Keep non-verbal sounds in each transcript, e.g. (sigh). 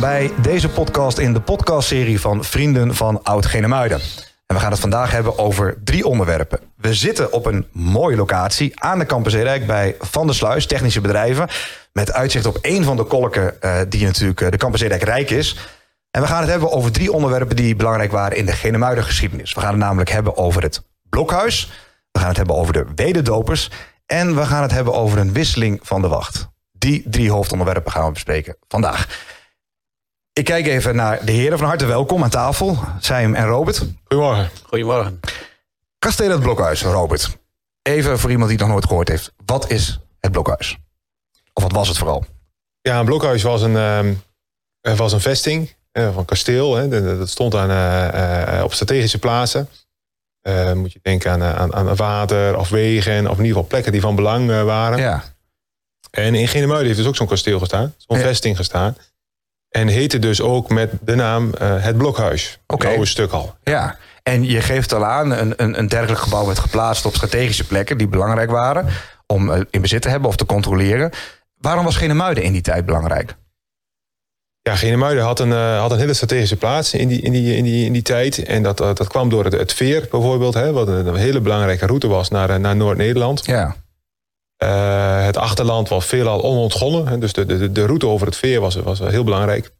Bij deze podcast in de podcastserie van Vrienden van Oud Genemuiden. En we gaan het vandaag hebben over drie onderwerpen. We zitten op een mooie locatie aan de Campus Zeedijk bij Van der Sluis, technische bedrijven. Met uitzicht op één van de kolken uh, die natuurlijk uh, de Campus Zeedijk rijk is. En we gaan het hebben over drie onderwerpen die belangrijk waren in de Genemuiden geschiedenis. We gaan het namelijk hebben over het blokhuis. We gaan het hebben over de wederdopers. En we gaan het hebben over een wisseling van de wacht. Die drie hoofdonderwerpen gaan we bespreken vandaag. Ik kijk even naar de heren. Van harte welkom aan tafel. Sam en Robert. Goedemorgen. Goedemorgen. Kasteel het Blokhuis, Robert. Even voor iemand die het nog nooit gehoord heeft. Wat is het Blokhuis? Of wat was het vooral? Ja, een blokhuis was een, uh, was een vesting uh, van kasteel. Hè. Dat stond aan, uh, op strategische plaatsen. moet je denken aan, aan, aan water of wegen. Of in ieder geval plekken die van belang waren. Ja. En in Genemuiden heeft dus ook zo'n kasteel gestaan. Zo'n ja. vesting gestaan. En heette dus ook met de naam uh, het Blokhuis. Oké. Okay. stuk al. Ja, en je geeft al aan, een, een, een dergelijk gebouw werd geplaatst op strategische plekken die belangrijk waren om uh, in bezit te hebben of te controleren. Waarom was Genemuiden in die tijd belangrijk? Ja, Genemuiden had een, uh, had een hele strategische plaats in die, in die, in die, in die tijd. En dat, dat kwam door het, het veer bijvoorbeeld, hè, wat een, een hele belangrijke route was naar, naar Noord-Nederland. Ja. Uh, het achterland was veelal onontgonnen. Dus de, de, de route over het veer was, was heel belangrijk.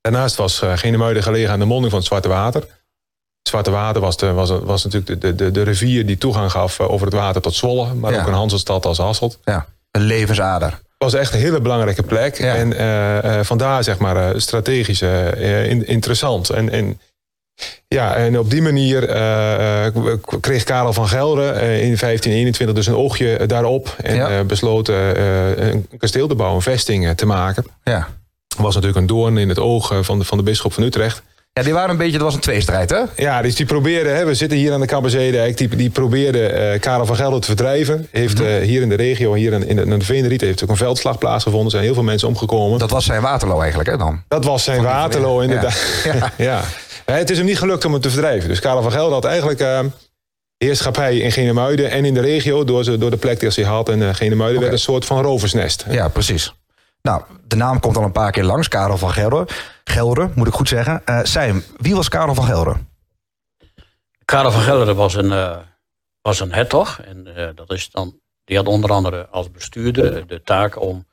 Daarnaast was uh, Genemuiden gelegen aan de monding van het Zwarte Water. Het Zwarte Water was, de, was, was natuurlijk de, de, de rivier die toegang gaf over het water tot Zwolle. Maar Ja. ook een Hanselstad als Hasselt. Ja, een levensader. Het was echt een hele belangrijke plek. Ja. En uh, vandaar zeg maar uh, strategisch in, interessant. En, en, ja, en op die manier kreeg Karel van Gelre in 1521 dus een oogje daarop. En Ja. besloot een kasteel te bouwen, een vesting te maken. Ja. was natuurlijk een doorn in het oog van de, van de bisschop van Utrecht. Ja, die waren een beetje, dat was een tweestrijd, hè? Ja, dus die probeerde, hè, we zitten hier aan de Kamperzedijk, die, die probeerde eh, Karel van Gelder te verdrijven. Heeft Mhm. eh, hier in de regio, hier in, in de, in de Veenriet, heeft ook een veldslag plaatsgevonden. Er zijn heel veel mensen omgekomen. Dat was zijn Waterloo eigenlijk, hè dan? Dat was zijn Waterloo, inderdaad. Ja. (laughs) Ja. Ja. Het is hem niet gelukt om hem te verdrijven. Dus Karel van Gelder had eigenlijk eh, heerschappij in Genemuiden en in de regio... door, ze, door de plek die hij had. En uh, Genemuiden werd een soort van roversnest. Ja, precies. Nou, de naam komt al een paar keer langs. Karel van Gelre. Gelre, moet ik goed zeggen. Uh, Sam, wie was Karel van Gelre? Karel van Gelre was een, uh, was een hertog. En uh, dat is dan, die had onder andere als bestuurder de taak om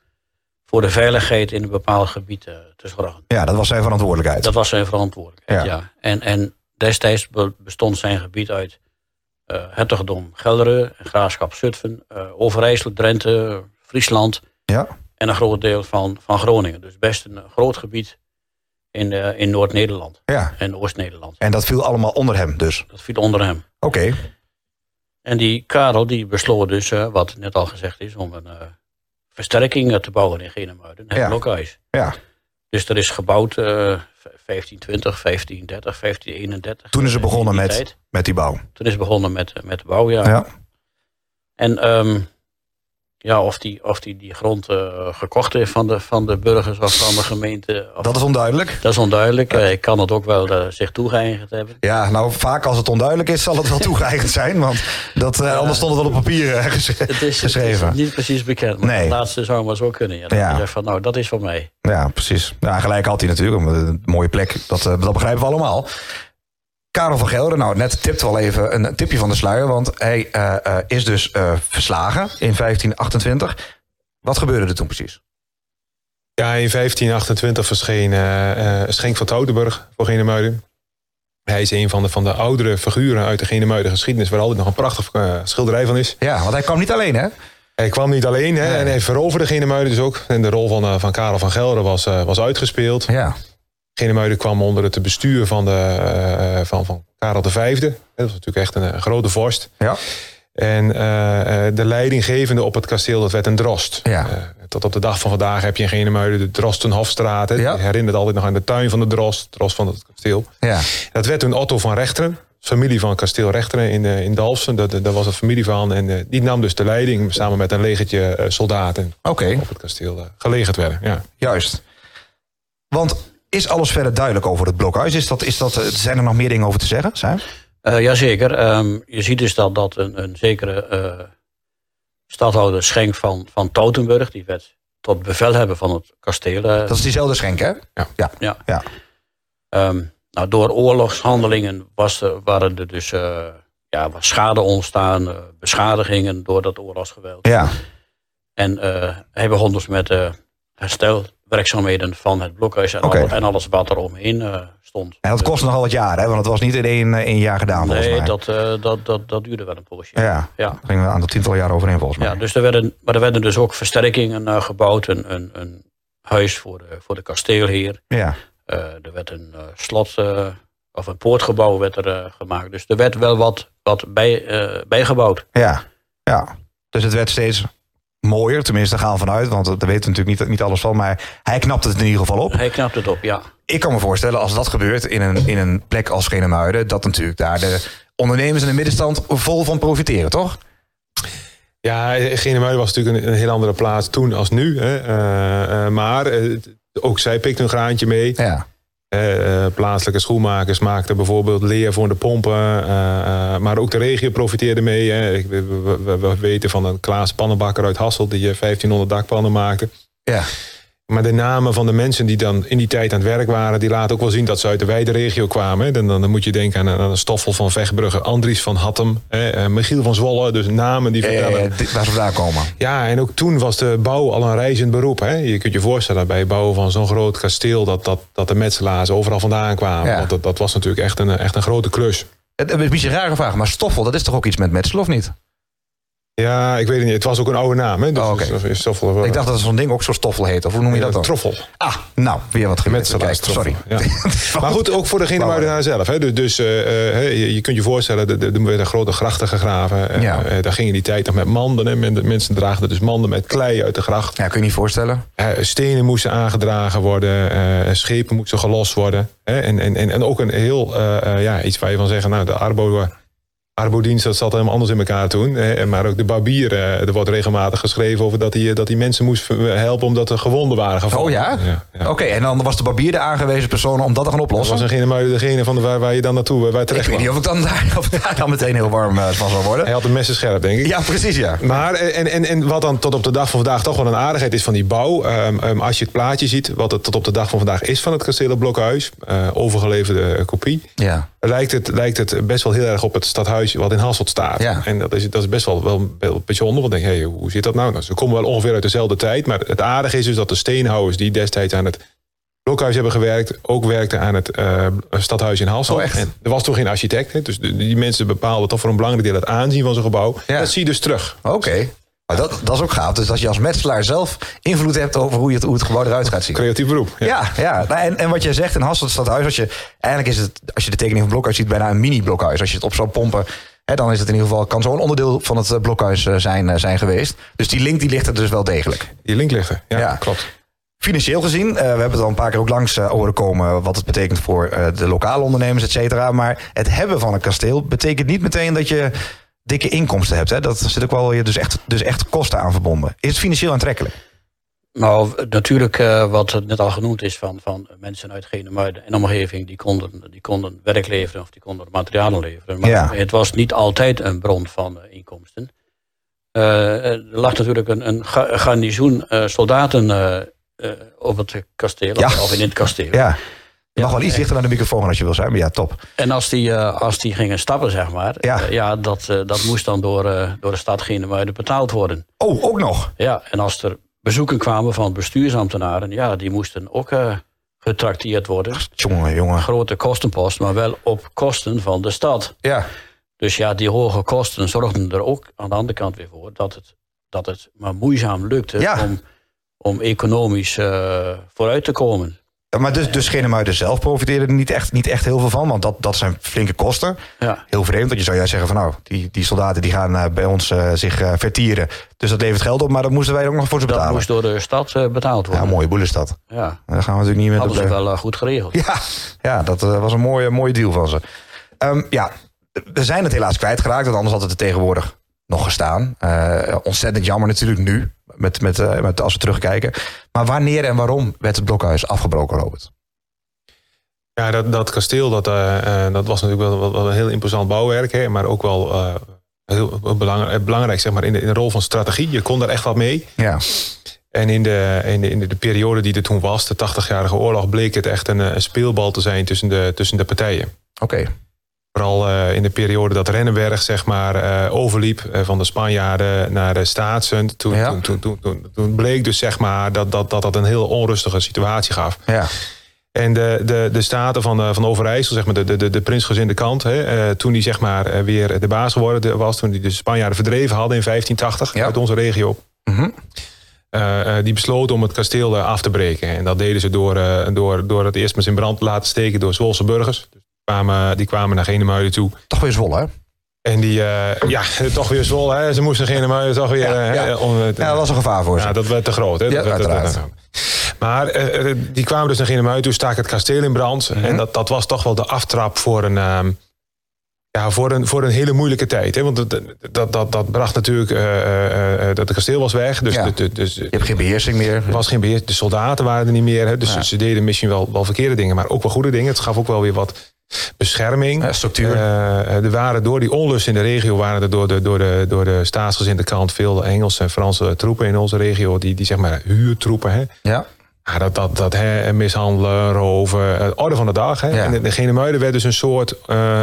voor de veiligheid in een bepaald gebied te zorgen. Ja, dat was zijn verantwoordelijkheid. Dat was zijn verantwoordelijkheid, Ja. ja. En, en destijds bestond zijn gebied uit uh, hertogdom Gelre, graafschap Zutphen, uh, Overijssel, Drenthe, Friesland Ja. en een groot deel van, van Groningen. Dus best een groot gebied in, uh, in Noord-Nederland Ja. en Oost-Nederland. En dat viel allemaal onder hem dus. Dat viel onder hem. Oké. En die Karel die besloot dus, wat net al gezegd is, om een uh, versterking te bouwen in Genemuiden. Het Ja. blokhuis. Ja. Dus er is gebouwd uh, 1520, 1530, 1531. Toen is in die begonnen met, tijd. met die bouw. Toen is het begonnen met, met de bouw, ja. Ja. En um, ja, of die, of die, die grond uh, gekocht heeft van de, van de burgers of van de gemeente. Of, Dat is onduidelijk. dat is onduidelijk. Uh, ik kan het ook wel uh, zich toegeëigend hebben. Ja, nou vaak als het onduidelijk is, zal het wel (laughs) toegeëigend zijn. Want dat, uh, anders stond het wel op papier het is, geschreven. Het is niet precies bekend. Maar Nee. het laatste zou maar zo kunnen. Ja. Dat Ja. je zegt van, nou, dat is voor mij. Ja, precies. Ja, gelijk had hij natuurlijk. Een mooie plek, dat, dat begrijpen we allemaal. Karel van Gelder, nou net tipte al even een tipje van de sluier. Want hij uh, uh, is dus uh, verslagen in 1528. Wat gebeurde er toen precies? Ja, in 1528 verscheen Schenk van Toudenburg voor Genemuiden. Hij is een van de, van de oudere figuren uit de Genemuiden geschiedenis... waar altijd nog een prachtig uh, schilderij van is. Ja, want hij kwam niet alleen, hè? Hij kwam niet alleen hè, Nee. en hij veroverde Genemuiden dus ook. En de rol van, van Karel van Gelder was, was uitgespeeld. Ja. Genemuiden kwam onder het bestuur van, de, uh, van, van Karel V. Dat was natuurlijk echt een, een grote vorst. Ja. En uh, de leidinggevende op het kasteel, dat werd een drost. Ja. Uh, tot op de dag van vandaag heb je in Genemuiden de Drostenhofstraat. hè. Ja. Je herinnert altijd nog aan de tuin van de drost, drost van het kasteel. Ja. Dat werd toen Otto van Rechteren, familie van kasteel Rechteren in, in Dalfsen. Dat, dat was een familie van. En die nam dus de leiding samen met een legertje soldaten Oké, op het kasteel gelegerd werden. Ja. juist. Want is alles verder duidelijk over het blokhuis? Is dat, is dat, eh, zijn er nog meer dingen over te zeggen? Zijn? Uh, jazeker. Um, je ziet dus dat, dat een, een zekere uh, stadhouder Schenk van, van Teutenburg, die werd tot bevelhebber van het kasteel. eh, Dat is diezelfde schenk, hè? Ja. Ja. Ja. ja. Ehm, nou, door oorlogshandelingen was er, waren er dus eh, ja, was schade ontstaan, eh, beschadigingen door dat oorlogsgeweld. Ja. En eh, hij begon dus met eh herstelwerkzaamheden van het blokhuis en, alle- en alles wat er omheen eh, stond. En dat kostte nogal wat jaren, hè? Want het was niet in één, eh, één jaar gedaan, volgens Nee, mij. dat, eh, dat, dat, dat duurde wel een poosje. Ja. Ja. Daar gingen we een aantal tientallen jaren overheen, volgens mij. Ja, dus er werden, maar er werden dus ook versterkingen gebouwd. Een, een, een huis voor de, voor de kasteelheer. Ja. Er werd een slot of een poortgebouw werd er, gemaakt. Dus er werd wel wat, wat bij, bijgebouwd. Ja. ja. Dus het werd steeds mooier, tenminste, daar gaan we vanuit. Want daar weten we natuurlijk niet, niet alles van. Maar hij knapt het in ieder geval op. Hij knapt het op, ja. Ik kan me voorstellen, als dat gebeurt in een, in een plek als Genemuiden... dat natuurlijk daar de ondernemers in de middenstand vol van profiteren, toch? Ja, Genemuiden was natuurlijk een, een heel andere plaats toen als nu. Hè. Eh, eh, maar eh, ook zij pikte een graantje mee. Ja. Eh, eh, plaatselijke schoenmakers maakten bijvoorbeeld leer voor de pompen. eh, maar ook de regio profiteerde mee. We, we- we- we weten van een Klaas Pannenbakker uit Hasselt... die eh, 1500 dakpannen maakte. Ja. Maar de namen van de mensen die dan in die tijd aan het werk waren... die laten ook wel zien dat ze uit de wijde regio kwamen. Dan, dan, dan moet je denken aan, aan een Stoffel van Vechtbrugge... Andries van Hattem, eh, Michiel van Zwolle. Dus namen die vertellen... Eh, waar ze vandaan komen. Ja, en ook toen was de bouw al een reizend beroep. Hè? Je kunt je voorstellen bij het bouwen van zo'n groot kasteel... dat, dat, dat de metselaars overal vandaan kwamen. Ja. Want dat, dat was natuurlijk echt een, echt een grote klus. Het het is een beetje een rare vraag, maar Stoffel, dat is toch ook iets met metselen, of niet? Ja, ik weet het niet. Het was ook een oude naam. Hè? Dus, Oh, is Stoffel Ik dacht dat zo'n ding ook zo Stoffel heet. Of hoe noem je dat dan? Troffel. Ah, nou, weer wat Kijk, sorry. (laughs) Maar goed, ook voor de Genemuidenaar zelf. Hè? Dus, dus eh, eh, je, je kunt je voorstellen, er- er er werden grote grachten gegraven. Eh, Ja. eh, daar ging in die tijd nog met manden. Hè? Men- Mensen draagden dus manden met klei uit de gracht. Ja, kun je niet voorstellen. Eh, stenen moesten aangedragen worden, eh, schepen moesten gelost worden. Hè? En, en, en, en ook een heel, eh, eh, ja, iets waar je van zeggen, nou, de arbo, eh, arbodienst, dat zat helemaal anders in elkaar toen. Maar ook de barbier, eh, er wordt regelmatig geschreven over dat hij dat die mensen moest helpen omdat er gewonden waren gevallen. Oh ja? ja, ja. Oké, en dan was de barbier de aangewezen persoon om dat te gaan Dat oplossen? was degene, degene van de, waar, waar je dan naartoe, waar je Ik terecht weet niet of ik dan daar, of ik daar dan meteen heel warm eh, van zou worden. Hij had een messen scherp, denk ik. Ja, precies, ja. Maar eh, en, en, en wat dan tot op de dag van vandaag toch wel een aardigheid is van die bouw. ehm, ehm, als je het plaatje ziet, wat het tot op de dag van vandaag is van het kasteel op Blokhuis, eh, overgeleverde eh, kopie, Ja, lijkt het, lijkt het best wel heel erg op het stadhuis wat in Hasselt staat. Ja. En dat is, dat is best wel, wel, wel bijzonder. Want ik denk, hey, hoe zit dat nou? nou? Ze komen wel ongeveer uit dezelfde tijd. Maar het aardige is dus dat de steenhouwers die destijds aan het Blokhuis hebben gewerkt, ook werkten aan het eh, stadhuis in Hasselt. Oh, echt? En er was toen geen architect. Hè? Dus die mensen bepaalden toch voor een belangrijk deel het aanzien van zo'n gebouw. Ja. Dat zie je dus terug. oké. Dat, dat is ook gaaf. Dus als je als metselaar zelf invloed hebt over hoe, je het, hoe het gebouw eruit gaat zien. Creatief beroep. Ja. Ja, ja. Nou, en, en wat jij zegt in Hasselt Stadhuis, als je, eigenlijk is het, als je de tekening van blokhuis ziet, bijna een mini-blokhuis. Als je het op zou pompen, hè, dan is het in ieder geval, kan zo'n onderdeel van het eh, blokhuis eh, zijn, eh, zijn geweest. Dus die link die ligt er dus wel degelijk. Die link ligt er. Ja, Ja. klopt. Financieel gezien, we hebben het al een paar keer ook langs eh, horen komen wat het betekent voor de lokale ondernemers, et cetera. Maar het hebben van een kasteel betekent niet meteen dat je dikke inkomsten hebt. Hè? Dat zit ook wel weer dus echt, dus echt kosten aan verbonden. Is het financieel aantrekkelijk? Nou, natuurlijk eh, wat net al genoemd is van, van mensen uit Genemuiden en omgeving, die konden, die konden werk leveren of die konden materialen leveren. Maar Ja. het was niet altijd een bron van eh, inkomsten. Eh, er lag natuurlijk een, een ga- garnizoen soldaten op het kasteel, Ja. of in het kasteel. Ja. Je mag Ja, wel iets eh, dichter naar de microfoon als je wil zijn, maar ja, top. En als die, eh, als die gingen stappen, zeg maar, Ja. ja dat, eh, dat moest dan door, eh, door de stad Genemuiden betaald worden. Oh, ook nog. Ja, en als er bezoeken kwamen van bestuursambtenaren, ja, die moesten ook eh, getrakteerd worden. Jongen, jongen. Grote kostenpost, maar wel op kosten van de stad. Ja, Dus ja, die hoge kosten zorgden er ook aan de andere kant weer voor dat het, dat het maar moeizaam lukte Ja. om, om economisch eh, vooruit te komen. Maar dus, dus Genemuiden zelf profiteerde er niet echt, niet echt heel veel van, want dat, dat zijn flinke kosten. Ja, Heel vreemd, want je zou juist zeggen van nou, die, die soldaten die gaan eh, bij ons eh, zich eh, vertieren. Dus dat levert geld op, maar dat moesten wij ook nog voor ze dat betalen. moest door de stad betaald Ja, worden. mooie boel is dat. Ja, Daar gaan we natuurlijk niet meer hadden ze op, eh, wel goed geregeld. (laughs) Ja, ja dat was een mooie, mooie deal van ze. Ehm, ja, we zijn het helaas kwijtgeraakt, want anders had het er tegenwoordig nog gestaan. Ontzettend jammer natuurlijk nu, met, met, eh, met, als we terugkijken. Maar wanneer en waarom werd het blokhuis afgebroken, Robert? Ja, dat, dat kasteel dat, eh, eh, dat was natuurlijk wel, wel, een heel imposant bouwwerk. Hè, maar ook wel heel belangrijk, belangrijk zeg maar, in, de, in de rol van strategie. Je kon daar echt wat mee. Ja, En in de, in, de, in de, periode die er toen was, de 80-jarige oorlog, bleek het echt een, een, speelbal te zijn tussen de, tussen de partijen. Oké. Vooral uh, in de periode dat Rennenberg zeg maar, uh, overliep uh, van de Spanjaarden naar de Staatsen. Toen, ja. toen, toen, toen, toen, toen, bleek dus zeg maar, dat, dat, dat dat een heel onrustige situatie gaf. Ja. En de, de, de staten van, van Overijssel, zeg maar, de, de, de prinsgezinde kant, hè, toen die zeg maar, weer de baas geworden was, toen die de Spanjaarden verdreven hadden in 1580 ja. uit onze regio. Mm -hmm. Uh, die besloten om het kasteel af te breken. En dat deden ze door, uh, door, door het eerst maar in brand te laten steken door Zwolse burgers. Dus kwamen, die kwamen naar Genemuiden toe. Toch weer Zwolle, hè? En die, uh, ja, (laughs) toch weer Zwolle. Hè? Ze moesten Genemuiden toch weer... Ja, ja. Om, ja, dat was een gevaar voor ze. Ja, dat werd te groot. Hè? Ja, dat, maar die kwamen dus naar Genemuiden toe, staken het kasteel in brand. Mhm. En dat, dat was toch wel de aftrap voor een... ehm, ja, voor een, voor een hele moeilijke tijd. Hè? Want dat, dat, dat, dat bracht natuurlijk dat het kasteel was weg. Dus, Ja. dus, dus Je hebt geen beheersing meer. er was geen beheer. De soldaten waren er niet meer. Hè? Dus Ja. ze deden misschien wel, wel verkeerde dingen, maar ook wel goede dingen. Het gaf ook wel weer wat bescherming. Ja, structuur. Eh, er waren door die onlust in de regio waren er door de, door de, door de staatsgezinde kant veel Engelse en Franse troepen in onze regio. Die, die zeg maar huurtroepen. Hè? Ja. Ja, dat, dat, dat hè, mishandelen, roven, eh, orde van de dag. Hè? Ja. En de, de Genemuiden werd dus een soort, eh,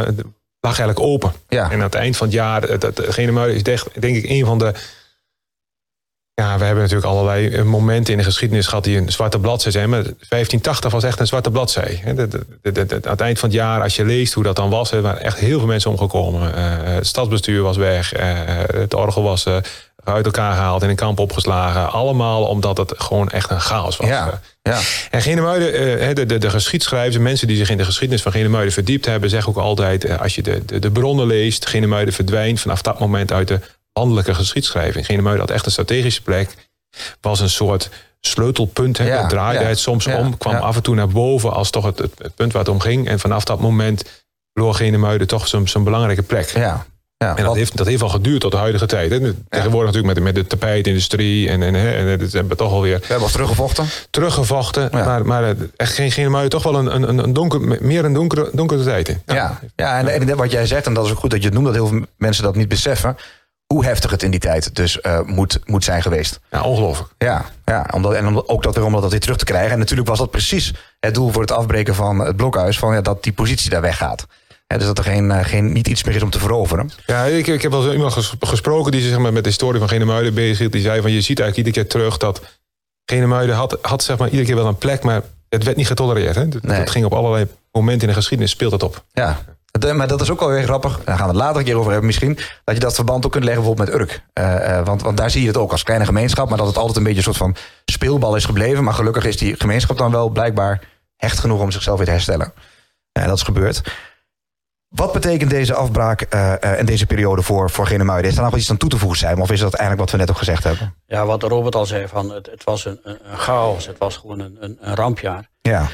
lag eigenlijk open. Ja. En aan het eind van het jaar, het, Genemuiden is denk, denk ik een van de... Ja, we hebben natuurlijk allerlei eh, momenten in de geschiedenis gehad die een zwarte bladzij zijn. Maar 1580 was echt een zwarte bladzij. Aan het eind van het jaar, als je leest hoe dat dan was, er waren echt heel veel mensen omgekomen. Eh, het stadsbestuur was weg, eh, het orgel was uit elkaar gehaald, in een kamp opgeslagen. Allemaal omdat het gewoon echt een chaos was. Ja. Ja. En Genemuiden, de, de, de geschiedschrijvers, mensen die zich in de geschiedenis van Genemuiden verdiept hebben, zeggen ook altijd, als je de, de, de bronnen leest, Genemuiden verdwijnt vanaf dat moment uit de landelijke geschiedschrijving. Genemuiden had echt een strategische plek, was een soort sleutelpunt. Hè, Ja, daar draaide ja, het soms ja, om, kwam af en toe naar boven als toch het, het, het punt waar het om ging. En vanaf dat moment verloor Genemuiden toch zijn zijn belangrijke plek. Ja. ja. En dat heeft, dat heeft al geduurd tot de huidige tijd. Hè. Tegenwoordig natuurlijk met, de- met de tapijtindustrie en, en, hè, en dat hebben we toch alweer we hebben al teruggevochten. teruggevochten. Ja. Maar, maar eh, echt geen Genemuiden toch wel een, een, een donker, meer een donkere, donkere tijd in. Ja, ja en, en wat jij zegt, en dat is ook goed dat je het noemt, dat heel veel mensen dat niet beseffen, hoe heftig het in die tijd dus eh, moet, moet zijn geweest. Ja, ongelooflijk. Ja, ja omdat, en ook dat weer om dat weer terug te krijgen. En natuurlijk was dat precies het doel voor het afbreken van het blokhuis, van, ja, dat die positie daar weggaat. Ja, dus dat er geen, eh, geen, niet iets meer is om te veroveren. Ja, ik, ik heb wel eens iemand ges- gesproken die zich zeg maar, met de historie van Genemuiden bezig hield. Die zei van je ziet eigenlijk iedere keer terug dat Genemuiden had, had zeg maar, iedere keer wel een plek, maar het werd niet getolereerd. Hè? Dat, Nee. dat ging op allerlei momenten in de geschiedenis speelt dat op. Ja, Eh, maar dat is ook wel weer grappig. Daar gaan we het later een keer over hebben misschien. Dat je dat verband ook kunt leggen bijvoorbeeld met Urk. Eh, eh, want, want daar zie je het ook als kleine gemeenschap. Maar dat het altijd een beetje een soort van speelbal is gebleven. Maar gelukkig is die gemeenschap dan wel blijkbaar hecht genoeg om zichzelf weer te herstellen. En dat is gebeurd. Wat betekent deze afbraak en deze periode voor, voor Genemuiden? Is daar nog iets aan toe te voegen zijn? Of is dat eigenlijk wat we net ook gezegd hebben? Ja, wat Robert al zei, van het, het was een, een, chaos. Het was gewoon een, een rampjaar. Ja,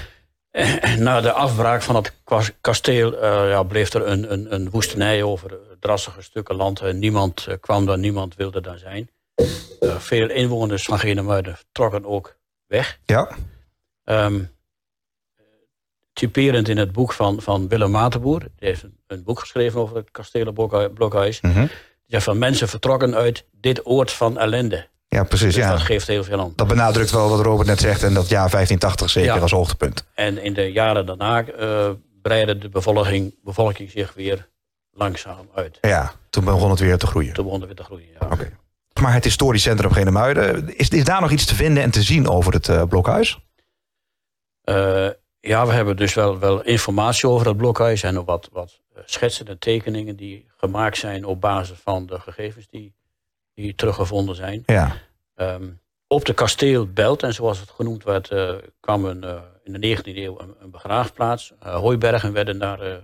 Na de afbraak van het kasteel eh, ja, bleef er een, een, een woestenij over eh, drassige stukken land. Eh, niemand eh, kwam daar, niemand wilde daar zijn. Eh, veel inwoners van Genemuiden trokken ook weg. ja, Ehm, typerend in het boek van, van Willem Matenboer. Die heeft een, een boek geschreven over het kastelenblokhuis. Mhm. Die zegt van mensen vertrokken uit dit oord van ellende. Ja precies. Dus Ja. dat geeft heel veel aan. Dat benadrukt wel wat Robert net zegt. En dat jaar 1580 zeker Ja. als hoogtepunt. En in de jaren daarna eh breidde de bevolking, bevolking zich weer langzaam uit. Ja, toen begon het weer te groeien. Toen begon het weer te groeien. Ja. Oké. Maar het historisch centrum Genemuiden, is, is daar nog iets te vinden en te zien over het eh, blokhuis? Eh, ja, we hebben dus wel, wel informatie over het blokhuis en wat, wat schetsen en tekeningen die gemaakt zijn op basis van de gegevens die, die teruggevonden zijn. Ja, Ehm, op de kasteelbelt, en zoals het genoemd werd, eh, kwam een, eh, in de 19e eeuw een, een begraafplaats. Eh, hooibergen werden daar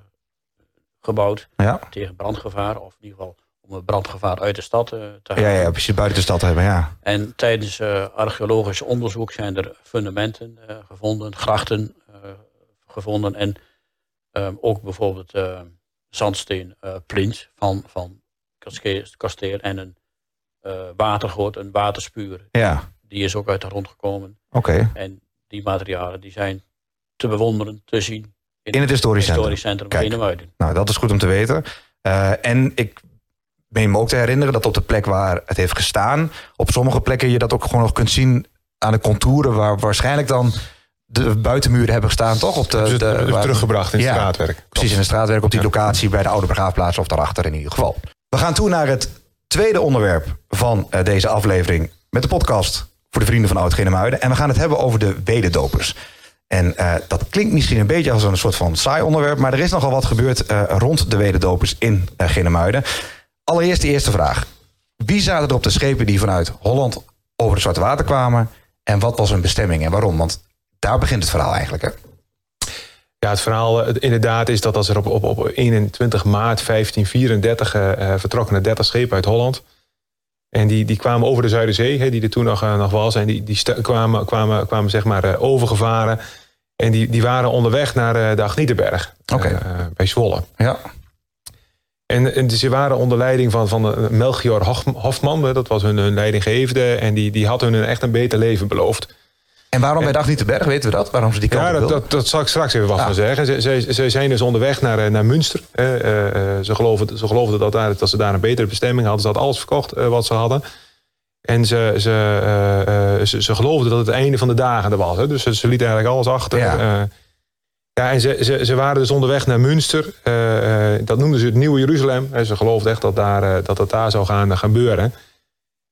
gebouwd ja. tegen brandgevaar, of in ieder geval om het brandgevaar uit de stad te Ja, halen. ja, precies buiten de stad hebben, ja. En tijdens archeologisch onderzoek zijn er fundamenten gevonden, grachten gevonden en ehm, ook bijvoorbeeld zandsteen plint van, van kasteel en een eh watergoot, een waterspuur. Ja, Die is ook uit de grond gekomen. oké. En die materialen die zijn te bewonderen, te zien In het historisch centrum. historisch centrum Kijk. Nou, dat is goed om te weten. Eh, en ik meen me ook te herinneren dat op de plek waar het heeft gestaan, op sommige plekken je dat ook gewoon nog kunt zien aan de contouren waar waarschijnlijk dan de buitenmuren hebben gestaan, toch? Op de, Dus het- de- waar- teruggebracht in het Ja, straatwerk. Precies, in het straatwerk op die locatie bij de oude begraafplaats of daarachter in ieder geval. We gaan toe naar het tweede onderwerp van eh, deze aflevering met de podcast voor de vrienden van oud Genemuiden. En we gaan het hebben over de wederdopers. En eh, dat klinkt misschien een beetje als een soort van saai onderwerp, maar er is nogal wat gebeurd eh, rond de wederdopers in eh Genemuiden. Allereerst de eerste vraag. Wie zaten er op de schepen die vanuit Holland over het Zwarte Water kwamen? En wat was hun bestemming en waarom? Want daar begint het verhaal eigenlijk. Hè? Ja, het verhaal eh, inderdaad is dat als er op, op, op 21 maart 1534 eh, eh, vertrokken er 30 schepen uit Holland. En die, die kwamen over de Zuiderzee, hè, die er toen nog, nog was. En die, die kwamen, kwamen, kwamen zeg maar overgevaren. En die, die waren onderweg naar de Agnietenberg. Bij Zwolle. Ja, En, en ze waren onder leiding van, van Melchior Hofman. Dat was hun, hun leidinggevende. En die, die had hun een echt een beter leven beloofd. En waarom bij Dag niet de Berg, weten we dat? Waarom ze die kant Ja, op dat, dat, dat zal ik straks even wat Ah. van zeggen. Ze, ze, ze zijn dus onderweg naar, eh, naar Münster. Eh, eh, ze, geloofden, ze geloofden dat, daar, dat ze daar een betere bestemming hadden. Ze hadden alles verkocht wat ze hadden. En ze, ze, ze, ze geloofden dat het einde van de dagen er was. Hè. Dus ze, ze lieten eigenlijk alles achter. Ja. Ja, en ze, ze, ze waren dus onderweg naar Münster. Dat noemden ze het Nieuwe Jeruzalem. En ze geloofden echt dat, daar, dat het daar zou gaan gebeuren.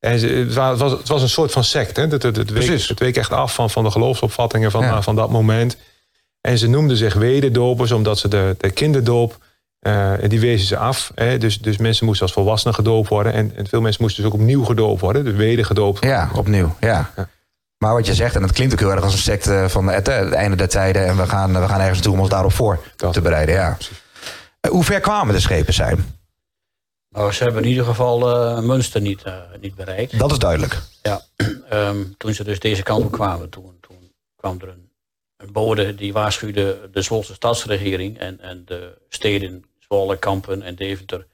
En het, wa- het was, het was een soort van sect. Hè. Het, het, het, week, Precies. het week echt af van, van de geloofsopvattingen van, Ja. van dat moment. En ze noemden zich wederdopers omdat ze de, de kinderdoop, eh, die wezen ze af. Hè. Dus, dus mensen moesten als volwassenen gedoopt worden. En, en veel mensen moesten dus ook opnieuw gedoopt worden. Dus wedergedoopt. Ja, opnieuw. Ja. Ja. Maar wat je zegt, en het klinkt ook heel erg als een secte van het, eh, het einde der tijden. En we gaan, we gaan ergens naartoe om ons daarop voor Dat. te bereiden. Ja. Eh, Hoe ver kwamen de schepen zijn? Nou, ze hebben in ieder geval eh, Münster niet, eh, niet bereikt. Dat is duidelijk. Ja, (clears throat) ehm, toen ze dus deze kant op kwamen, toen, toen kwam er een, een bode die waarschuwde de Zwolse stadsregering en, en de steden Zwolle, Kampen en Deventer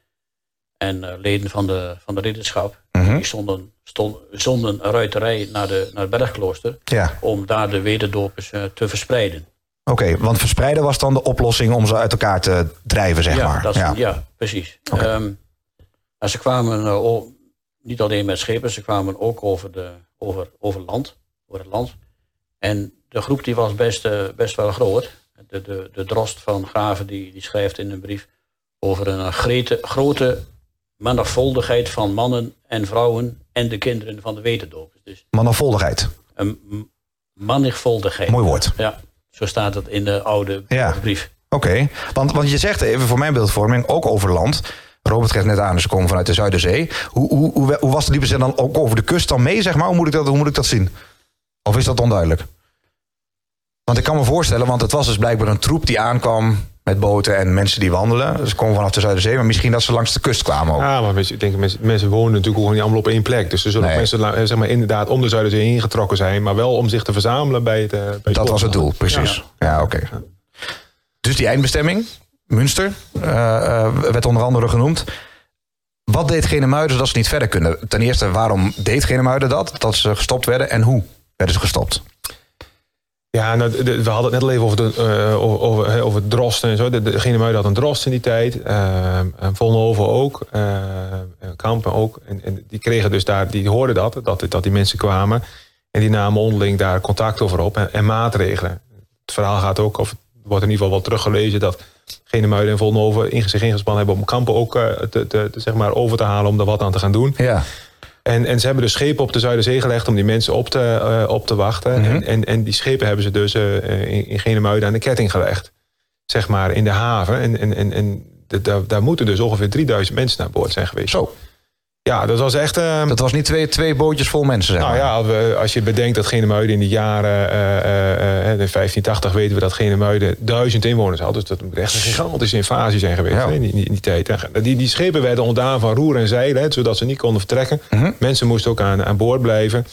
en eh, leden van de, van de ridderschap. Mhm. Die stonden, stond, zonden een ruiterij naar, de, naar het bergklooster Ja, om daar de wederdopers te verspreiden. oké. want verspreiden was dan de oplossing om ze uit elkaar te drijven, zeg ja, maar. dat ja. ja. precies. Oké. Ehm, maar ze kwamen eh, niet alleen met schepen, ze kwamen ook over, de, over, over land, over het land. En de groep die was best, eh, best wel groot. De, de, de drost van Graven die, die schrijft in een brief over een grete, grote menigvuldigheid van mannen en vrouwen en de kinderen van de wetendopers. Dus Mannenvoldigheid. een. Mooi woord. Ja, zo staat het in de oude Ja. brief. Oké, want, want je zegt even voor mijn beeldvorming, ook over land. Robert geeft net aan, ze komen vanuit de Zuiderzee. Hoe, hoe, hoe, hoe was de liepen ze dan ook over de kust dan mee, zeg maar? Hoe moet, ik dat, hoe moet ik dat zien? Of is dat onduidelijk? Want ik kan me voorstellen, want het was dus blijkbaar een troep die aankwam met boten en mensen die wandelen. Ze komen vanaf de Zuiderzee, maar misschien dat ze langs de kust kwamen ook. Ja, maar mensen, ik denk, mensen, mensen wonen natuurlijk gewoon niet allemaal op één plek. Dus er zullen Nee. mensen la- zeg maar, inderdaad om de Zuiderzee ingetrokken zijn. Maar wel om zich te verzamelen bij het... eh, bij het dat was het doel, precies. Ja, oké. Dus die eindbestemming, Münster, eh, eh, werd onder andere genoemd. Wat deed Genemuiden dat ze niet verder kunnen? Ten eerste, waarom deed Genemuiden dat? Dat ze gestopt werden en hoe werden ze gestopt? Ja, nou, we hadden het net al even over, de, eh, over, over, drosten en zo. De, de Genemuiden had een drost in die tijd. Vollenhoven ook. en Kampen ook. En, en die kregen dus daar, die hoorden dat, dat, dat die mensen kwamen. En die namen onderling daar contact over op en, en maatregelen. Het verhaal gaat ook, of het wordt in ieder geval wel teruggelezen... dat Genemuiden en Vollenhoven in- zich ingespannen hebben om Kampen ook eh, te, te, zeg maar over te halen... om daar wat aan te gaan doen. Ja, En, en ze hebben dus schepen op de Zuiderzee gelegd om die mensen op te, eh, op te wachten. Mhm. en, en, en die schepen hebben ze dus eh, in, in Genemuiden aan de ketting gelegd. Zeg maar in de haven. En, en, en, en daar, daar moeten dus ongeveer 3000 mensen naar boord zijn geweest. zo. Ja, dat was echt... eh, Dat was niet twee, twee bootjes vol mensen, zeg nou maar. ja, we- als je bedenkt dat Genemuiden in de jaren eh, eh, in 1580 weten we dat Genemuiden duizend inwoners had. Dus dat moet echt een gigantische invasie zijn geweest Ja. in, die, in die tijd. Die, die schepen werden ontdaan van roer en zeilen, zodat ze niet konden vertrekken. Mhm. Mensen moesten ook aan, aan boord blijven.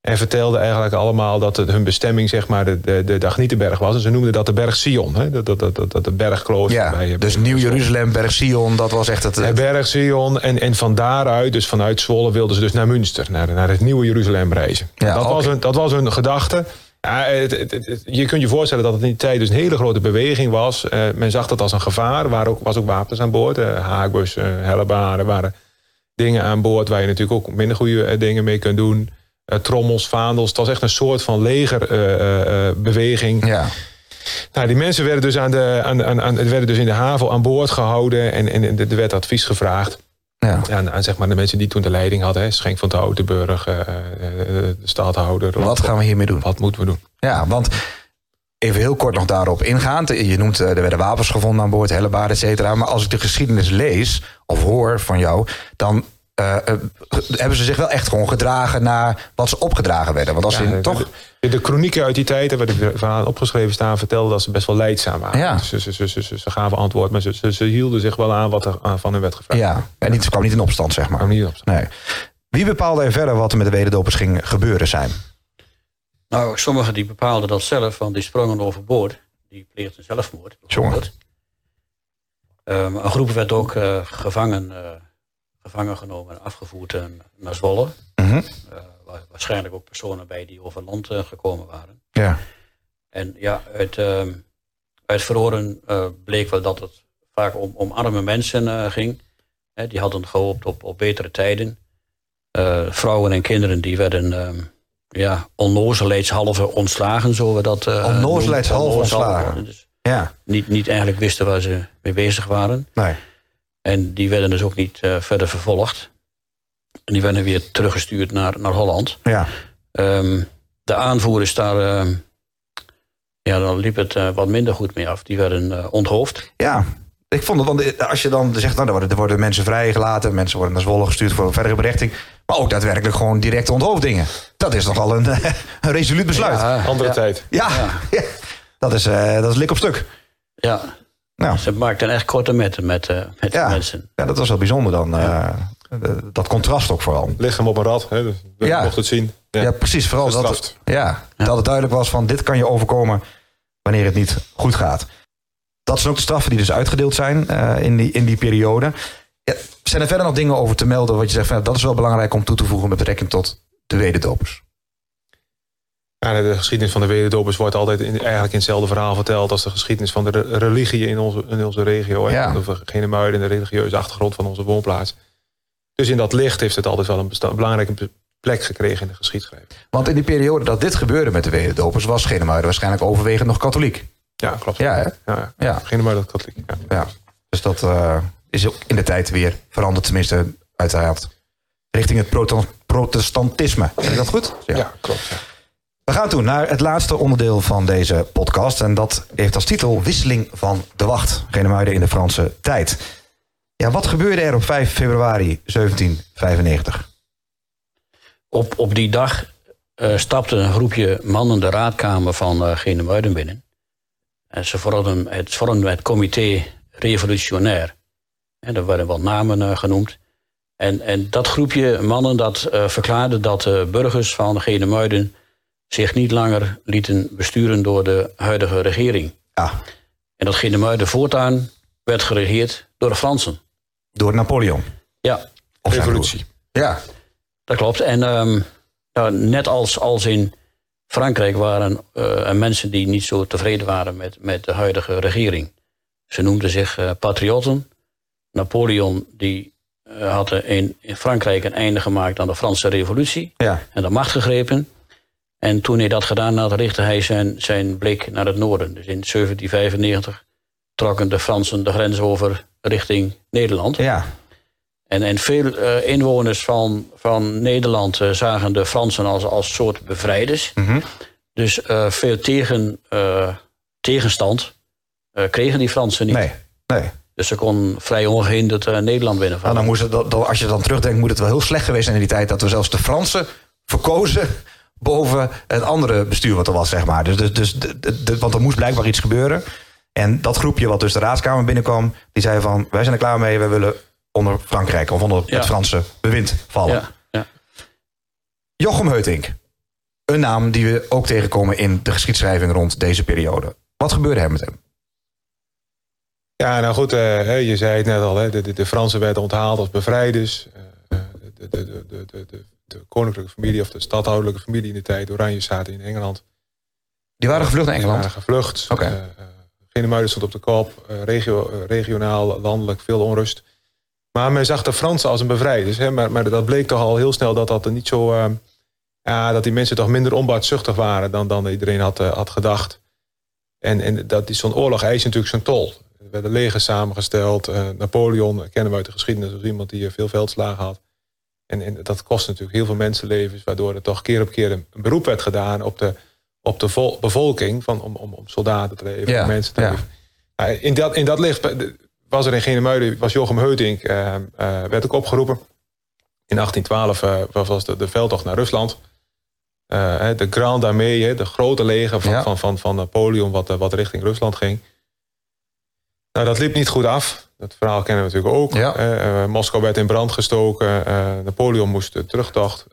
En vertelden eigenlijk allemaal dat het hun bestemming zeg maar de, de, de Dagnietenberg was. En ze noemden dat de berg Sion. Hè? Dat, dat, dat, dat, de bergklooster. Ja, bij- dus Nieuw-Jeruzalem, Berg Sion, dat was echt het... berg Sion. En, en van daaruit, dus vanuit Zwolle, wilden ze dus naar Münster. Naar, naar het nieuwe Jeruzalem reizen. Ja, dat, was hun, dat was hun gedachte. Ja, het, het- het- het- je kunt je voorstellen dat het in die tijd dus een hele grote beweging was. Eh, men zag dat als een gevaar. Er waren ook, was ook wapens aan boord. Uh, haakbus, uh, waren dingen aan boord waar je natuurlijk ook minder goede eh, dingen mee kunt doen. Trommels, vaandels. Het was echt een soort van legerbeweging. Ja. Nou, die mensen werden dus, aan de, aan, aan, aan, werden dus in de haven aan boord gehouden en, en er werd advies gevraagd. Ja. Aan, aan zeg maar de mensen die toen de leiding hadden. Hè, Schenk van Oudenburg, uh, de stadhouder. Wat gaan we hiermee doen? Wat moeten we doen? Ja, want even heel kort nog daarop ingaand. Je noemt, er werden wapens gevonden aan boord, hellebaarden, et cetera. Maar als ik de geschiedenis lees of hoor van jou... dan uh, hebben ze zich wel echt gewoon gedragen naar wat ze opgedragen werden. Want als ja, in, toch... De, de chronieken uit die tijd, waar de verhalen opgeschreven staan, vertelden dat ze best wel leidzaam waren. Ja. Ze, ze, ze, ze, ze gaven antwoord, maar ze, ze, ze, hielden zich wel aan wat er van hun werd gevraagd. Ja, en niet, ze kwam niet in opstand, zeg maar. Kwam niet in opstand. Nee. Wie bepaalde er verder wat er met de wederdopers ging gebeuren zijn? Nou, sommigen die bepaalden dat zelf, want die sprongen overboord. Die pleegden zelfmoord. Jongen. Um, een groep werd ook uh, gevangen, uh, gevangen genomen en afgevoerd uh, naar Zwolle. -hmm. waar waarschijnlijk ook personen bij die over land gekomen waren. Ja. En ja, uit, ehm, uit verhoren bleek wel dat het vaak om, om arme mensen ging. Hè, die hadden gehoopt op, op betere tijden. vrouwen en kinderen die werden ehm, ja, onnozelijkshalve ontslagen, zo we dat uh, Onnozelijkshalve ontslagen. Dus ja. niet, niet eigenlijk wisten waar ze mee bezig waren. Nee. En die werden dus ook niet uh, verder vervolgd. En die werden weer teruggestuurd naar, naar Holland. Ja. Um, de aanvoerders daar, uh, ja, dan liep het uh, wat minder goed mee af. Die werden onthoofd. Ja, ik vond het, want als je dan zegt, nou, er worden, er worden mensen vrijgelaten, mensen worden naar Zwolle gestuurd voor verdere berechting, maar ook daadwerkelijk gewoon directe onthoofdingen. Dat is nogal een, (laughs) een resoluut besluit. Ja, Andere ja. tijd. Ja, ja. (laughs) Dat, is, uh, dat is lik op stuk. Ja, Nou, ze maakten echt korte metten met, uh, met Ja. mensen. ja, dat was wel bijzonder dan. uh, dat contrast ook vooral. Lichaam op een rad, hè, dus Ja. mochten het zien. Ja, precies. Vooral dat, Gestraft. ja, Ja. dat het duidelijk was van dit kan je overkomen wanneer het niet goed gaat. Dat zijn ook de straffen die dus uitgedeeld zijn eh, in, die, in die periode. Ja, zijn er verder nog dingen over te melden wat je zegt van ja, dat is wel belangrijk om toe te voegen met betrekking tot de wederdopers? Ja, de geschiedenis van de wederdopers wordt altijd in, eigenlijk in hetzelfde verhaal verteld als de geschiedenis van de re- religie in onze, in onze regio. Ja. De Genemuiden en de religieuze achtergrond van onze woonplaats. Dus in dat licht heeft het altijd wel een belangrijke be- plek gekregen in de geschiedschrijving. Want in die periode dat dit gebeurde met de wederdopers was Genemuiden waarschijnlijk overwegend nog katholiek. Ja, klopt. Ja, hè? Ja. Genemuiden katholiek. Ja. Ja. Dus dat eh, is ook in de tijd weer veranderd, tenminste uiteraard. Richting het protestantisme. Zeg ik dat goed? Ja, klopt. ja. We gaan toen naar het laatste onderdeel van deze podcast. En dat heeft als titel Wisseling van de Wacht. Genemuiden in de Franse tijd. Ja, wat gebeurde er op 5 februari 1795? Op, op die dag eh, stapte een groepje mannen de raadkamer van eh Genemuiden binnen. En ze vormden het, vormden het comité revolutionair. En er werden wat namen eh, genoemd. En, en dat groepje mannen dat verklaarde dat de burgers van Genemuiden zich niet langer lieten besturen door de huidige regering. Ja, En dat Genemuiden voortaan werd geregeerd door de Fransen. door Napoleon. Ja, Of Revolutie. Ja, Dat klopt. En ehm, nou, net als, als in Frankrijk waren eh, er mensen die niet zo tevreden waren met, met de huidige regering. Ze noemden zich eh, patriotten. Napoleon die, eh, had in, in Frankrijk een einde gemaakt aan de Franse revolutie ja, en de macht gegrepen. En toen hij dat gedaan had, richtte hij zijn, zijn blik naar het noorden. Dus in 1795 trokken de Fransen de grens over richting Nederland. ja. En, en veel eh, inwoners van, van Nederland eh, zagen de Fransen als, als soort bevrijders. Mhm. Dus eh, veel tegen, tegenstand kregen die Fransen niet. Nee, nee. Dus ze kon vrij ongehinderd eh, Nederland Nou, binnenvallen. dan moest het, dat- als je dan terugdenkt, moet het wel heel slecht geweest zijn in die tijd dat we zelfs de Fransen verkozen boven het andere bestuur wat er was, zeg maar. Dus, dus, dus de, want er moest blijkbaar iets gebeuren. En dat groepje wat dus de raadskamer binnenkwam, die zei van, wij zijn er klaar mee, wij willen onder Frankrijk of onder Ja. het Franse bewind vallen. ja, ja. Jochem Heutink, een naam die we ook tegenkomen in de geschiedschrijving rond deze periode. Wat gebeurde er met hem? Ja, nou goed, eh, je zei het net al, hè, de, de, de Fransen werden onthaald als bevrijders. Eh, de, de, de, de, de, koninklijke familie of de stadhoudelijke familie in de tijd, Oranje zaten in Engeland. Die waren gevlucht naar Engeland. waren gevlucht. Oké. Eh, eh, Genemuiden stond op de kop. eh, regio, eh, regionaal, landelijk, veel onrust. Maar men zag de Fransen als een bevrijders. Hè, maar, maar dat bleek toch al heel snel dat dat er niet zo, eh, ja, dat die mensen toch minder onbaatzuchtig waren dan, dan iedereen had, uh, had gedacht. En, en dat zo'n oorlog eist natuurlijk zijn tol. Er werden legers samengesteld. Uh, Napoleon kennen we uit de geschiedenis als iemand die veel veldslagen had. En, en, dat kost natuurlijk heel veel mensenlevens, waardoor er toch keer op keer een, beroep werd gedaan op de, op de vol, bevolking van, om, om, om soldaten te leveren, ja, mensen te leveren. Ja. In, dat, in dat licht was er in Genemuiden, was Jochem Heutink, uh, werd ook opgeroepen. In 1812 was de, de veldtocht naar Rusland. De Grand Armée, de grote leger van, van, van, van, Napoleon, wat, wat richting Rusland ging. Nou, dat liep niet goed af. Dat verhaal kennen we natuurlijk ook. Ja. Uh, Moskou werd in brand gestoken. Napoleon moest de terugtocht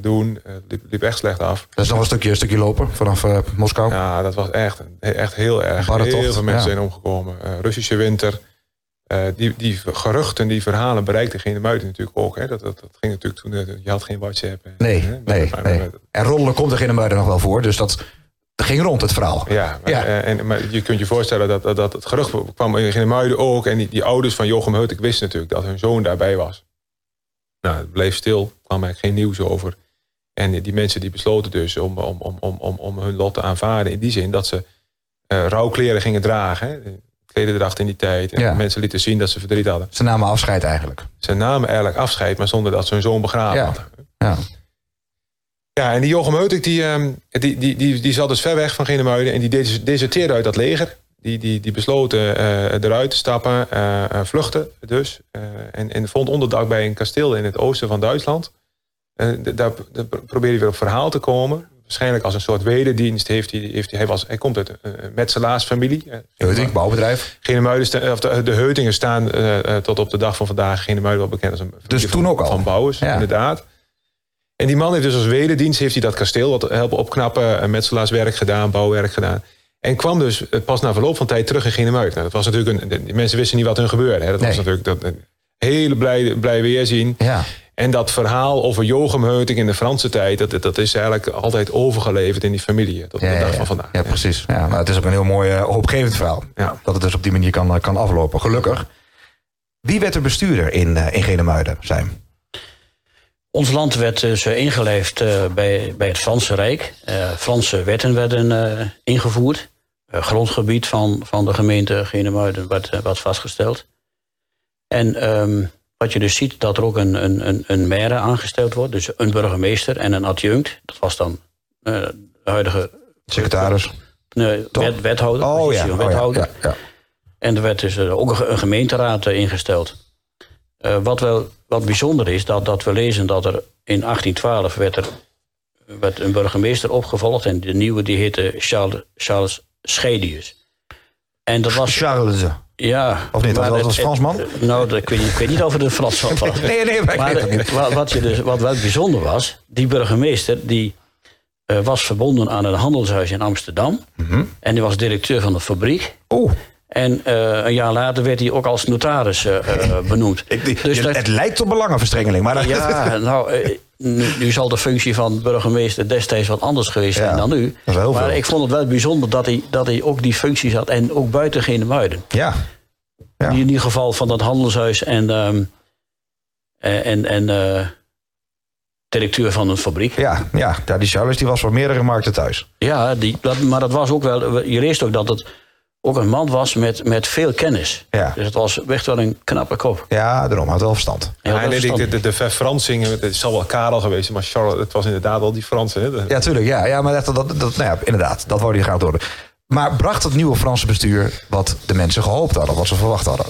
doen. Het liep, liep, echt slecht af. Dat is nog een stukje, een stukje lopen vanaf Moskou. Ja, dat was echt, echt heel erg. Heel veel mensen zijn omgekomen. Russische winter. Die, die geruchten, die verhalen bereikten geen muiden natuurlijk ook. Hè. Dat, dat, dat, ging natuurlijk toen, je had geen WhatsApp. Nee, hè, nee, nee. En roddelen komt er geen muiden nog wel voor, dus dat, ging rond het verhaal. Ja, maar, ja. Uh, en, maar je kunt je voorstellen dat, dat, dat het gerucht kwam in de muiden ook. En die, die ouders van Jochem Hut, ik wist natuurlijk dat hun zoon daarbij was. Nou, het bleef stil, kwam eigenlijk geen nieuws over. En die mensen die besloten dus om, om, om, om, om hun lot te aanvaarden. In die zin dat ze rouwkleren gingen dragen. Hè klededracht in die tijd. En mensen lieten zien dat ze verdriet hadden. Ze namen afscheid eigenlijk. Ze namen eigenlijk afscheid, maar zonder dat ze hun zoon begraven ja. hadden. Ja. Ja, en die Jochem Heutik, die, ehm, die, die, die, die zat dus ver weg van Genemuiden... en die deserteerde uit dat leger. Die, die, die besloten uh, eruit te stappen, uh, vluchten dus. en, en vond onderdak bij een kasteel in het oosten van Duitsland. En daar, daar probeerde hij weer op verhaal te komen waarschijnlijk als een soort wederdienst heeft hij, heeft hij, hij, was, hij komt uit een metselaarsfamilie. Heuting, bouwbedrijf. Genemuiden, of de, de Heutingen staan tot op de dag van vandaag Genemuiden wel bekend als een dus toen van, ook al. van bouwers, ja. inderdaad. En die man heeft dus als wederdienst heeft hij dat kasteel wat helpen opknappen, metselaarswerk gedaan, bouwwerk gedaan. En kwam dus pas na verloop van tijd terug in Genemuiden. Nou, dat was natuurlijk een, de mensen wisten niet wat hun gebeurde. Hè. Dat nee. was natuurlijk dat, een hele blij, blij weerzien. Ja. En dat verhaal over Jochem Heuting in de Franse tijd... Dat, dat is eigenlijk altijd overgeleverd in die familie tot ja, de dag van vandaag. Ja, precies. Ja, maar het is ook een heel mooi uh, hoopgevend verhaal. Ja. Dat het dus op die manier kan, kan aflopen, gelukkig. Wie werd er bestuurder in, uh, in Genemuiden, zijn? Ons land werd dus ingeleefd uh, bij, bij het Franse Rijk. Franse wetten werden ingevoerd. grondgebied van, van de gemeente Genemuiden werd, werd vastgesteld. En... Um, wat je dus ziet, dat er ook een, een, een maire aangesteld wordt. Dus een burgemeester en een adjunct. Dat was dan uh, de huidige... Secretaris? Nee, wet, wethouder. Oh ja, wethouder. Oh, ja, ja, En er werd dus ook een gemeenteraad uh, ingesteld. wat wel wat bijzonder is, dat, dat we lezen dat er in 1812 werd er werd een burgemeester opgevolgd. En de nieuwe die heette Charles, Charles Schedius. En dat was... Charles. Ja. Of niet? Dat was als Fransman? Nou, ik, weet niet, ik weet niet over de Fransman. (laughs) nee, nee, maar, maar niet. Wat, je dus, wat wel bijzonder was, die burgemeester die uh, was verbonden aan een handelshuis in Amsterdam. Mm -hmm. En die was directeur van de fabriek. Oeh. En uh, een jaar later werd hij ook als notaris uh, (laughs) benoemd. Ik, dus dat, het lijkt op belangenverstrengeling. Maar ja, (laughs) nou, nu, nu, zal de functie van burgemeester destijds wat anders geweest zijn ja, dan nu. maar veel. ik vond het wel bijzonder dat hij, dat hij ook die functies had. En ook buiten Genemuiden. Ja. ja. In ieder geval van dat handelshuis en, um, en, en uh, directeur van een fabriek. Ja, ja, ja die Charles die was voor meerdere markten thuis. Ja, die, dat, maar dat was ook wel... Je leest ook dat het ook een man was met, met veel kennis. Ja. Dus het was echt wel een knappe kop. Ja, daarom had wel verstand. Ja, en de, de, de verfransing, het zal wel Karel geweest zijn, maar Charles, het was inderdaad al die Fransen. Hè? De- Ja, tuurlijk. Ja, ja maar dat, dat, dat, nou ja, inderdaad, dat wou hij graag door. Maar bracht het nieuwe Franse bestuur wat de mensen gehoopt hadden, wat ze verwacht hadden?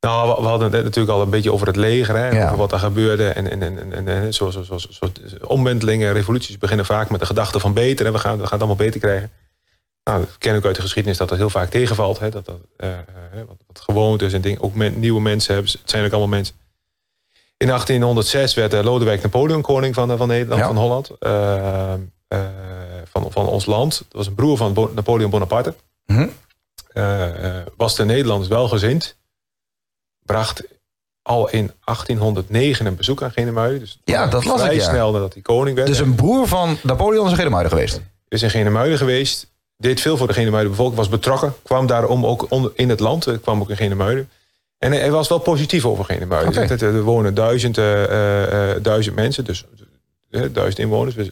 Nou, we, we hadden het net natuurlijk al een beetje over het leger, hè, Ja. over wat er gebeurde. En, en, en, en, en zo, zo, zo, zo, zo- omwentelingen, revoluties beginnen vaak met de gedachte van beter. En we gaan, we gaan het allemaal beter krijgen. Nou, we kennen ook uit de geschiedenis dat dat heel vaak tegenvalt. Hè, dat dat eh, wat, wat gewoontes en dingen, ook men- nieuwe mensen hebben. Het zijn ook allemaal mensen. In 1806 werd eh, Lodewijk Napoleon koning van, van Nederland, Ja. van Holland. van, van ons land. Dat was een broer van Bo- Napoleon Bonaparte. Mhm. Was de Nederlanders welgezind. Bracht al in 1809 een bezoek aan Genemuiden. Dus Ja, dat las vrij ik, ja. snel nadat hij koning werd. Dus een broer van Napoleon is een Genemuiden geweest. is in Genemuiden geweest. Deed veel voor de Genemuiden bevolking. Was betrokken. Kwam daarom ook onder, in het land. eh, Kwam ook in Genemuiden. En hij was wel positief over Genemuiden. Zegt, Er wonen duizend, eh, eh, duizend mensen. Dus duizend inwoners. Dus-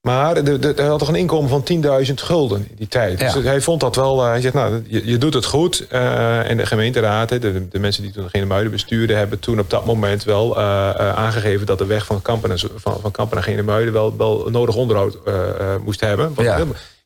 Maar de, de, hij had toch een inkomen van 10.000 gulden in die tijd. Ja. Dus hij vond dat wel. hij zegt, nou, je, je doet het goed. En de gemeenteraad, de, de mensen die toen geen muiden bestuurden, hebben toen op dat moment wel aangegeven dat de weg van Kampen naar, van, van Kampen naar Genemuiden wel, wel nodig onderhoud moest hebben. Want Ja.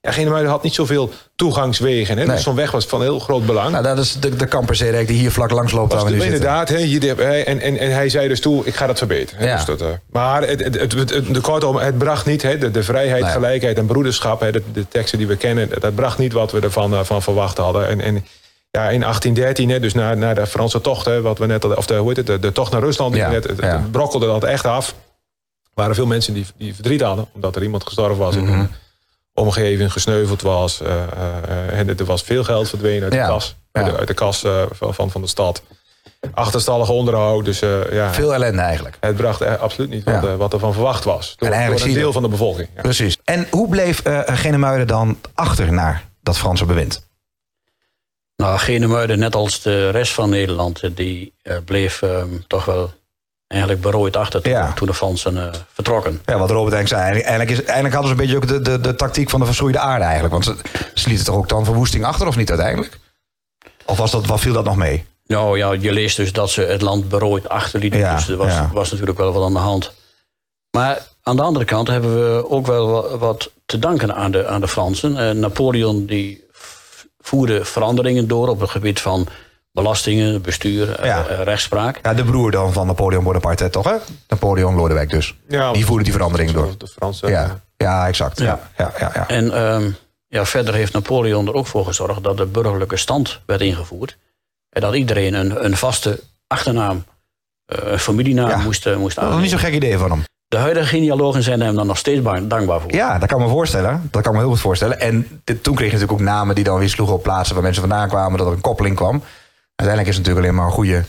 Ja. Genemuiden had niet zoveel toegangswegen. Hè? Nee. Dus zo'n weg was van heel groot belang. Nou, dat is de, de Kamperzeedijk die hier vlak langs loopt waar we nu. Inderdaad, hè, hier, en, en, en hij zei dus toe, ik ga dat verbeteren. Ja. Dus dat, eh, maar het, het, het, het, het- de kortom, het bracht niet, hè, de, de vrijheid, Nee. gelijkheid en broederschap, hè, de, de teksten die we kennen, dat bracht niet wat we ervan eh, van verwacht hadden. En, en ja, in 1813, hè, dus na, na de Franse tocht, hè, wat we net of de, hoe heet het, de, de tocht naar Rusland, Ja, net, het, ja. brokkelde dat echt af. Er waren veel mensen die, die verdriet hadden, omdat er iemand gestorven was hun omgeving, gesneuveld was. eh, eh, eh, en er was veel geld verdwenen uit Ja, de kas, ja. uit de, uit de kas eh, van, van, van de stad. Achterstallig onderhoud, dus eh, ja, Veel ellende eigenlijk. het bracht absoluut niet wat, Ja. wat er van verwacht was. Door, En eigenlijk door zie een deel van de bevolking. Ja. Precies. En hoe bleef eh Genemuiden dan achter naar dat Franse bewind? Nou, Genemuiden, net als de rest van Nederland, die eh, bleef ehm, toch wel eigenlijk berooid achter toen, Ja. toen de Fransen eh, vertrokken. Ja, wat Robert eigenlijk zei. Eigenlijk, is, eigenlijk hadden ze een beetje ook de, de, de tactiek van de verschroeide aarde eigenlijk. Want ze, ze lieten toch ook dan verwoesting achter of niet uiteindelijk? Of was dat, wat viel dat nog mee? Nou ja, je leest dus dat ze het land berooid achterlieten. Ja, dus er was, ja. was natuurlijk wel wat aan de hand. Maar aan de andere kant hebben we ook wel wa- wat te danken aan de, aan de Fransen. Eh, Napoleon die voerde veranderingen door op het gebied van belastingen, bestuur, eh, Ja. eh, rechtspraak. Ja, de broer dan van Napoleon Bonaparte, toch hè? Napoleon Lodewijk dus. Ja, die voerde die verandering door. De Franse, Ja, ja exact. Ja. Ja, ja, ja, En ehm, ja, verder heeft Napoleon er ook voor gezorgd dat de burgerlijke stand werd ingevoerd. En dat iedereen een, een vaste achternaam, eh, een familienaam Ja. moest, moest Dat was niet aannemen. zo'n gek idee van hem. De huidige genealogen zijn hem dan nog steeds ba- dankbaar voor. Ja, dat kan ik me voorstellen. Dat kan ik me heel goed voorstellen. En dit- toen kreeg je natuurlijk ook namen die dan weer sloegen op plaatsen waar mensen vandaan kwamen, dat er een koppeling kwam. Uiteindelijk is het natuurlijk alleen maar een goede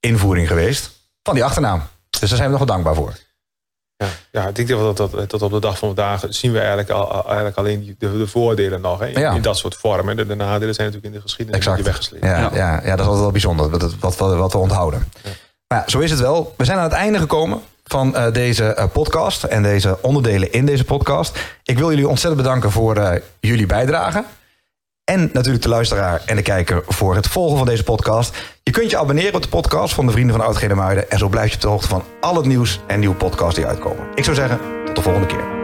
invoering geweest van die achternaam. Dus daar zijn we nog wel dankbaar voor. Ja, ja, ik denk dat, dat, tot op de dag van vandaag zien we eigenlijk, al, eigenlijk alleen de, de voordelen nog. Hè, in, Ja. in dat soort vormen. De, de nadelen zijn natuurlijk in de geschiedenis Exact. weggesleept. Ja, ja. Ja, dat is altijd wel bijzonder, wat, wat, wat, wat we onthouden. Maar ja, zo is het wel. We zijn aan het einde gekomen van eh, deze eh, podcast en deze onderdelen in deze podcast. Ik wil jullie ontzettend bedanken voor eh, jullie bijdrage. En natuurlijk de luisteraar en de kijker voor het volgen van deze podcast. Je kunt je abonneren op de podcast van de Vrienden van Oud Genemuiden. En zo blijf je op de hoogte van al het nieuws en nieuwe podcasts die uitkomen. Ik zou zeggen, tot de volgende keer.